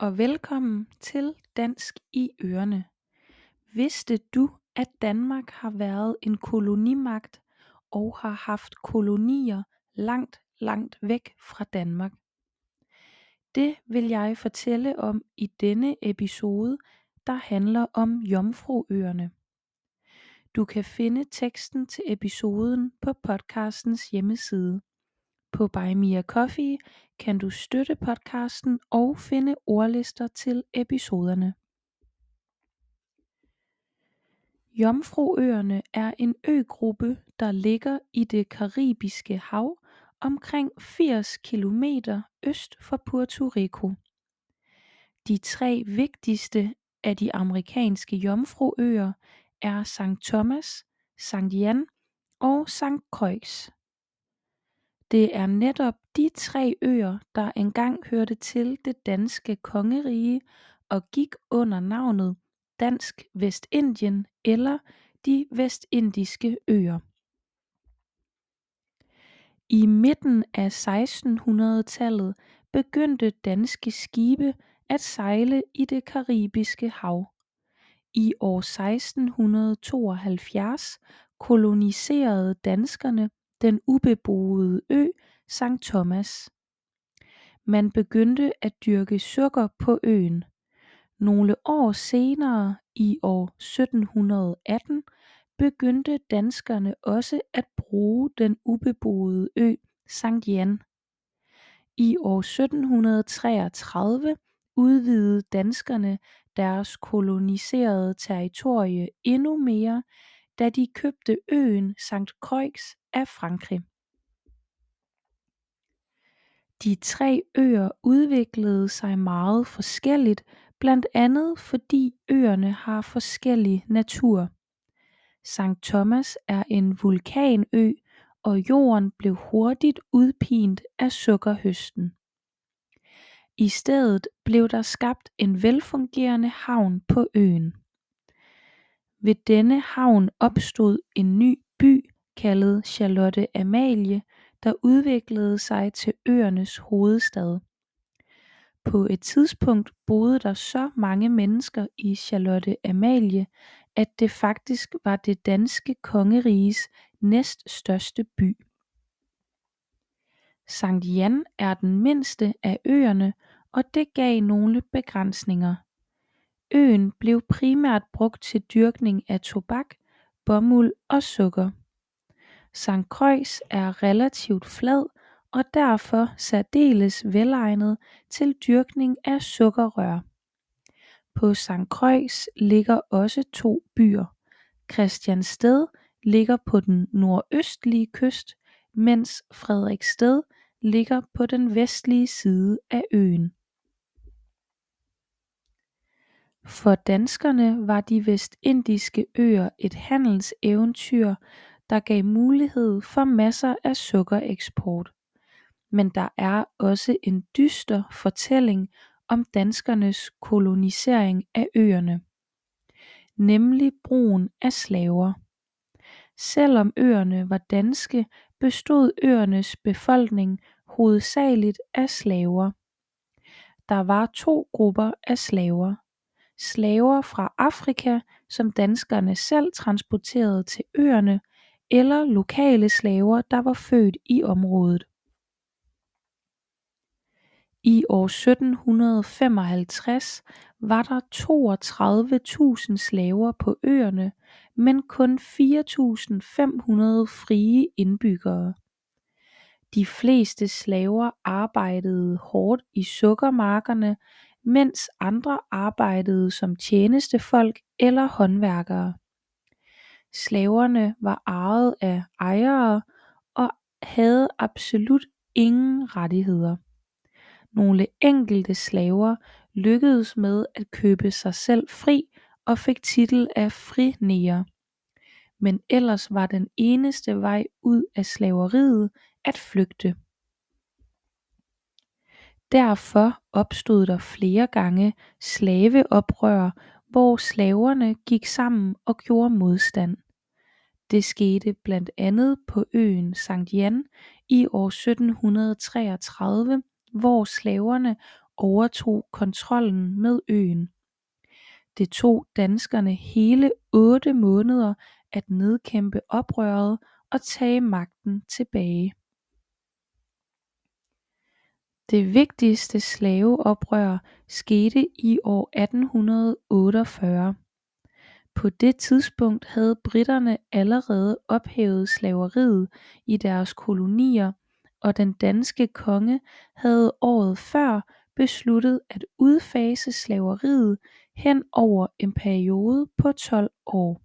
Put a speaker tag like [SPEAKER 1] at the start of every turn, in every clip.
[SPEAKER 1] og velkommen til Dansk i Ørene. Vidste du, at Danmark har været en kolonimagt og har haft kolonier langt, langt væk fra Danmark? Det vil jeg fortælle om i denne episode, der handler om Jomfruøerne. Du kan finde teksten til episoden på podcastens hjemmeside. På Buy Me a Coffee kan du støtte podcasten og finde ordlister til episoderne. Jomfruøerne er en øgruppe, der ligger i det Karibiske Hav omkring 80 km øst for Puerto Rico. De tre vigtigste af de amerikanske jomfruøer er St. Thomas, St. Jan og St. Croix. Det er netop de tre øer der engang hørte til det danske kongerige og gik under navnet Dansk Vestindien eller De Vestindiske Øer. I midten af 1600-tallet begyndte danske skibe at sejle i det Caribiske Hav. I år 1672 koloniserede danskerne den ubeboede ø Sankt Thomas. Man begyndte at dyrke sukker på øen. Nogle år senere i år 1718 begyndte danskerne også at bruge den ubeboede ø Sankt Jan. I år 1733 udvidede danskerne deres koloniserede territorie endnu mere da de købte øen St. Croix af Frankrig. De tre øer udviklede sig meget forskelligt blandt andet fordi øerne har forskellig natur. St. Thomas er en vulkanø og jorden blev hurtigt udpint af sukkerhøsten. I stedet blev der skabt en velfungerende havn på øen. Ved denne havn opstod en ny by kaldet Charlotte Amalie der udviklede sig til øernes hovedstad. På et tidspunkt boede der så mange mennesker i Charlotte Amalie at det faktisk var det danske kongeriges næststørste by. Sankt Jan er den mindste af øerne og det gav nogle begrænsninger. Øen blev primært brugt til dyrkning af tobak, bomuld og sukker. St. Croix er relativt flad og derfor særdeles velegnet til dyrkning af sukkerrør. På St. Croix ligger også to byer. Christiansted ligger på den nordøstlige kyst, mens Frederiksted ligger på den vestlige side af øen. For danskerne var de vestindiske øer et handelseventyr der gav mulighed for masser af sukkereksport. Men der er også en dyster fortælling om danskernes kolonisering af øerne, nemlig brugen af slaver. Selvom øerne var danske, bestod øernes befolkning hovedsageligt af slaver. Der var to grupper af slaver. Slaver fra Afrika, som danskerne selv transporterede til øerne, eller lokale slaver der var født i området. I år 1755 var der 32.000 slaver på øerne men kun 4.500 frie indbyggere. De fleste slaver arbejdede hårdt i sukkermarkerne mens andre arbejdede som tjenestefolk eller håndværkere. Slaverne var ejet af ejere og havde absolut ingen rettigheder. Nogle enkelte slaver lykkedes med at købe sig selv fri og fik titel af frineger. Men ellers var den eneste vej ud af slaveriet at flygte. Derfor opstod der flere gange slaveoprør hvor slaverne gik sammen og gjorde modstand. Det skete blandt andet på øen Sankt Jan i år 1733 hvor slaverne overtog kontrollen med øen Det tog danskerne hele otte måneder at nedkæmpe oprøret og tage magten tilbage det vigtigste slaveoprør skete i år 1848 På det tidspunkt havde briterne allerede ophævet slaveriet i deres kolonier og den danske konge havde året før besluttet at udfase slaveriet hen over en periode på 12 år.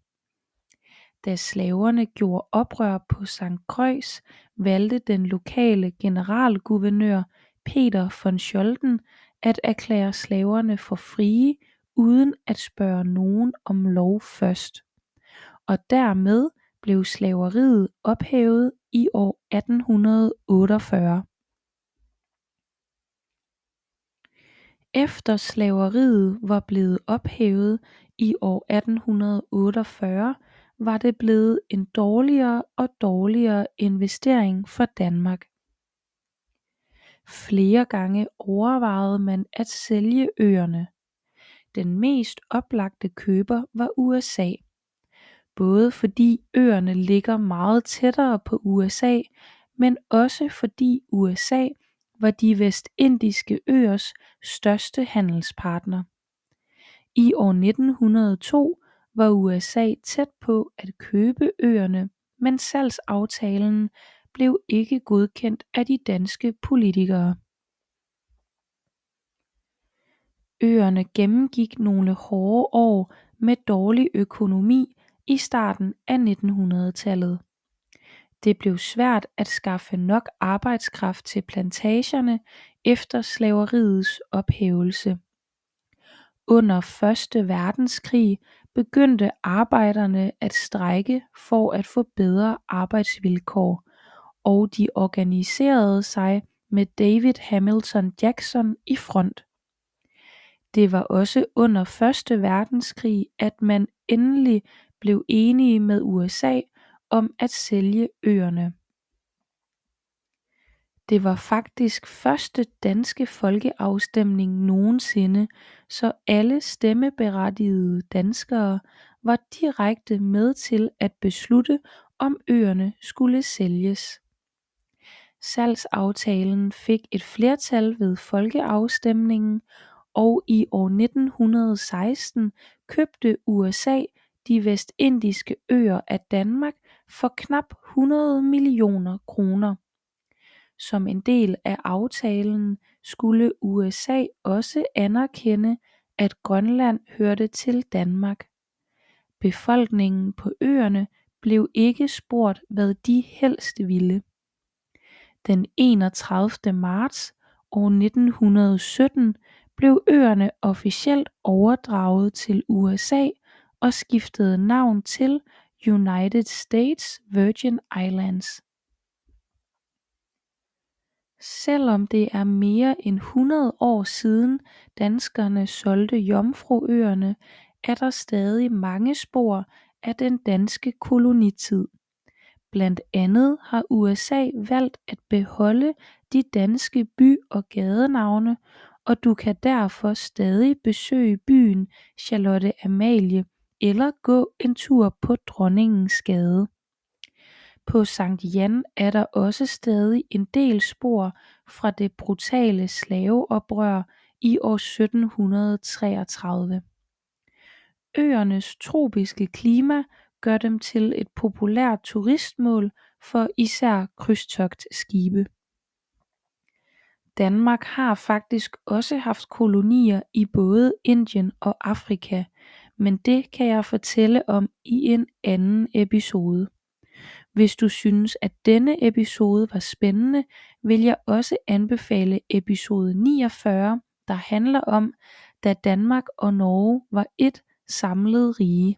[SPEAKER 1] Da slaverne gjorde oprør på St Croix valgte den lokale generalguvernør Peter von Scholten at erklære slaverne for frie uden at spørge nogen om lov først. Og dermed blev slaveriet ophævet i år 1848 Efter slaveriet var blevet ophævet i år 1848 var det blevet en dårligere og dårligere investering for Danmark. Flere gange overvejede man at sælge øerne. Den mest oplagte køber var USA. Både fordi øerne ligger meget tættere på USA men også fordi USA var De Vestindiske Øers største handelspartner. I år 1902 var USA tæt på at købe øerne men salgsaftalen blev ikke godkendt af de danske politikere. Øerne gennemgik nogle hårde år med dårlig økonomi i starten af 1900-tallet Det blev svært at skaffe nok arbejdskraft til plantagerne efter slaveriets ophævelse. Under første verdenskrig begyndte arbejderne at strejke for at få bedre arbejdsvilkår og de organiserede sig med David Hamilton Jackson i front. Det var også under første verdenskrig at man endelig blev enige med USA om at sælge øerne. Det var faktisk første danske folkeafstemning nogensinde så alle stemmeberettigede danskere var direkte med til at beslutte om øerne skulle sælges. Salgsaftalen fik et flertal ved folkeafstemningen og i år 1916 købte USA De Vestindiske Øer af Danmark for knap 100 millioner kroner. Som en del af aftalen skulle USA også anerkende at Grønland hørte til Danmark. Befolkningen på øerne blev ikke spurgt hvad de helst ville. Den 31 marts år 1917 blev øerne officielt overdraget til USA og skiftede navn til United States Virgin Islands. Selvom det er mere end 100 år siden danskerne solgte Jomfruøerne er der stadig mange spor af den danske kolonitid. Blandt andet har USA valgt at beholde de danske by og gadenavne og du kan derfor stadig besøge byen Charlotte Amalie eller gå en tur på Dronningens Gade. På Sankt Jan er der også stadig en del spor fra det brutale slaveoprør i år 1733 Øernes tropiske klima gør dem til et populært turistmål for især krydstogtskibe. Danmark har faktisk også haft kolonier i både Indien og Afrika men det kan jeg fortælle om i en anden episode. Hvis du synes at denne episode var spændende vil jeg også anbefale episode 49 der handler om Da Danmark og Norge var ét samlet rige.